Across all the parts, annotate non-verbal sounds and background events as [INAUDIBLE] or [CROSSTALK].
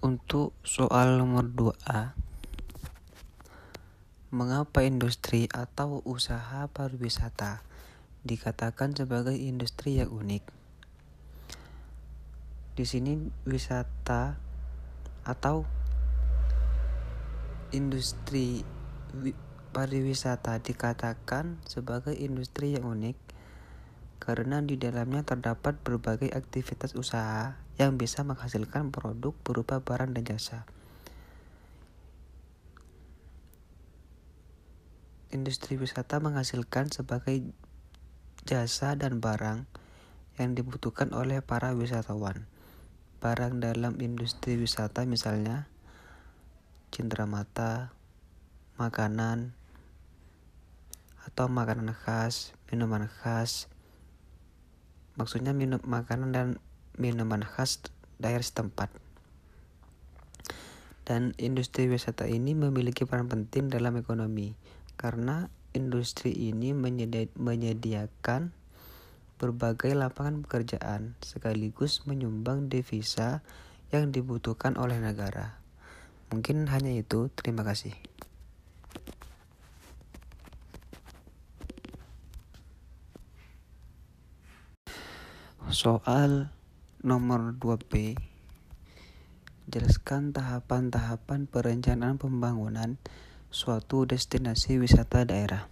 Untuk soal nomor 2A, mengapa industri atau usaha pariwisata dikatakan sebagai industri yang unik? Di sini wisata atau industri pariwisata dikatakan sebagai industri yang unik karena di dalamnya terdapat berbagai aktivitas usaha yang bisa menghasilkan produk berupa barang dan jasa. Industri wisata menghasilkan sebagai jasa dan barang yang dibutuhkan oleh para wisatawan. Barang dalam industri wisata misalnya mata, makanan, atau makanan khas, minuman khas. Maksudnya minum makanan dan minuman khas daerah setempat. Dan industri wisata ini memiliki peran penting dalam ekonomi karena industri ini menyediakan berbagai lapangan pekerjaan sekaligus menyumbang devisa yang dibutuhkan oleh negara. Mungkin hanya itu. Terima kasih. Soal Nomor 2B Jelaskan tahapan-tahapan perencanaan pembangunan suatu destinasi wisata daerah.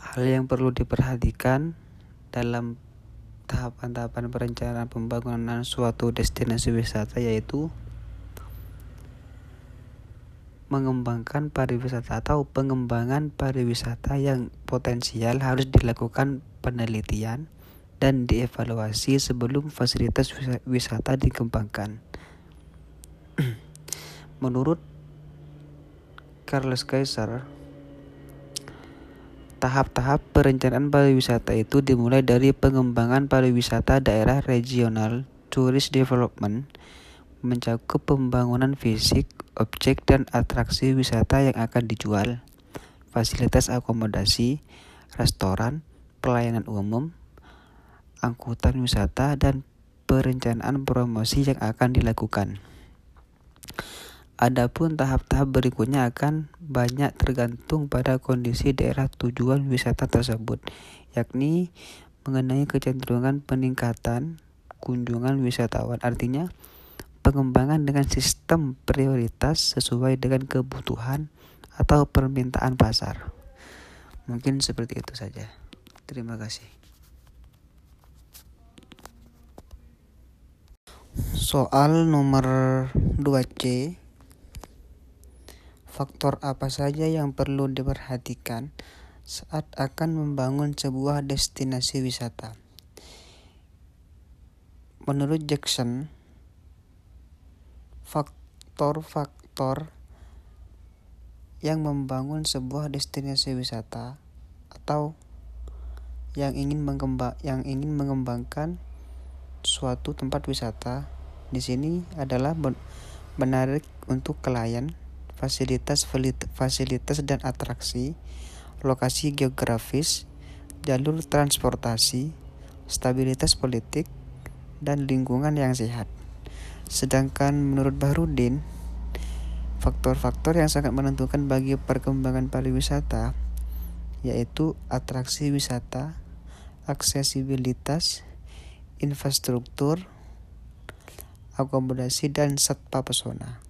Hal yang perlu diperhatikan dalam tahapan-tahapan perencanaan pembangunan suatu destinasi wisata yaitu mengembangkan pariwisata atau pengembangan pariwisata yang potensial harus dilakukan penelitian dan dievaluasi sebelum fasilitas wisata dikembangkan. [CLEARS THROAT] Menurut Carlos Kaiser, tahap-tahap perencanaan pariwisata itu dimulai dari pengembangan pariwisata daerah regional, tourist development, mencakup pembangunan fisik, objek dan atraksi wisata yang akan dijual, fasilitas akomodasi, restoran, pelayanan umum, angkutan wisata, dan perencanaan promosi yang akan dilakukan. Adapun tahap-tahap berikutnya akan banyak tergantung pada kondisi daerah tujuan wisata tersebut, yakni mengenai kecenderungan peningkatan kunjungan wisatawan. Artinya, pengembangan dengan sistem prioritas sesuai dengan kebutuhan atau permintaan pasar. Mungkin seperti itu saja. Terima kasih. Soal nomor 2C Faktor apa saja yang perlu diperhatikan saat akan membangun sebuah destinasi wisata? Menurut Jackson, faktor-faktor yang membangun sebuah destinasi wisata atau yang ingin mengembang yang ingin mengembangkan suatu tempat wisata di sini adalah menarik untuk klien, fasilitas fasilitas dan atraksi, lokasi geografis, jalur transportasi, stabilitas politik, dan lingkungan yang sehat. Sedangkan menurut Bahrudin, faktor-faktor yang sangat menentukan bagi perkembangan pariwisata yaitu atraksi wisata, aksesibilitas, infrastruktur, akomodasi, dan satpa pesona.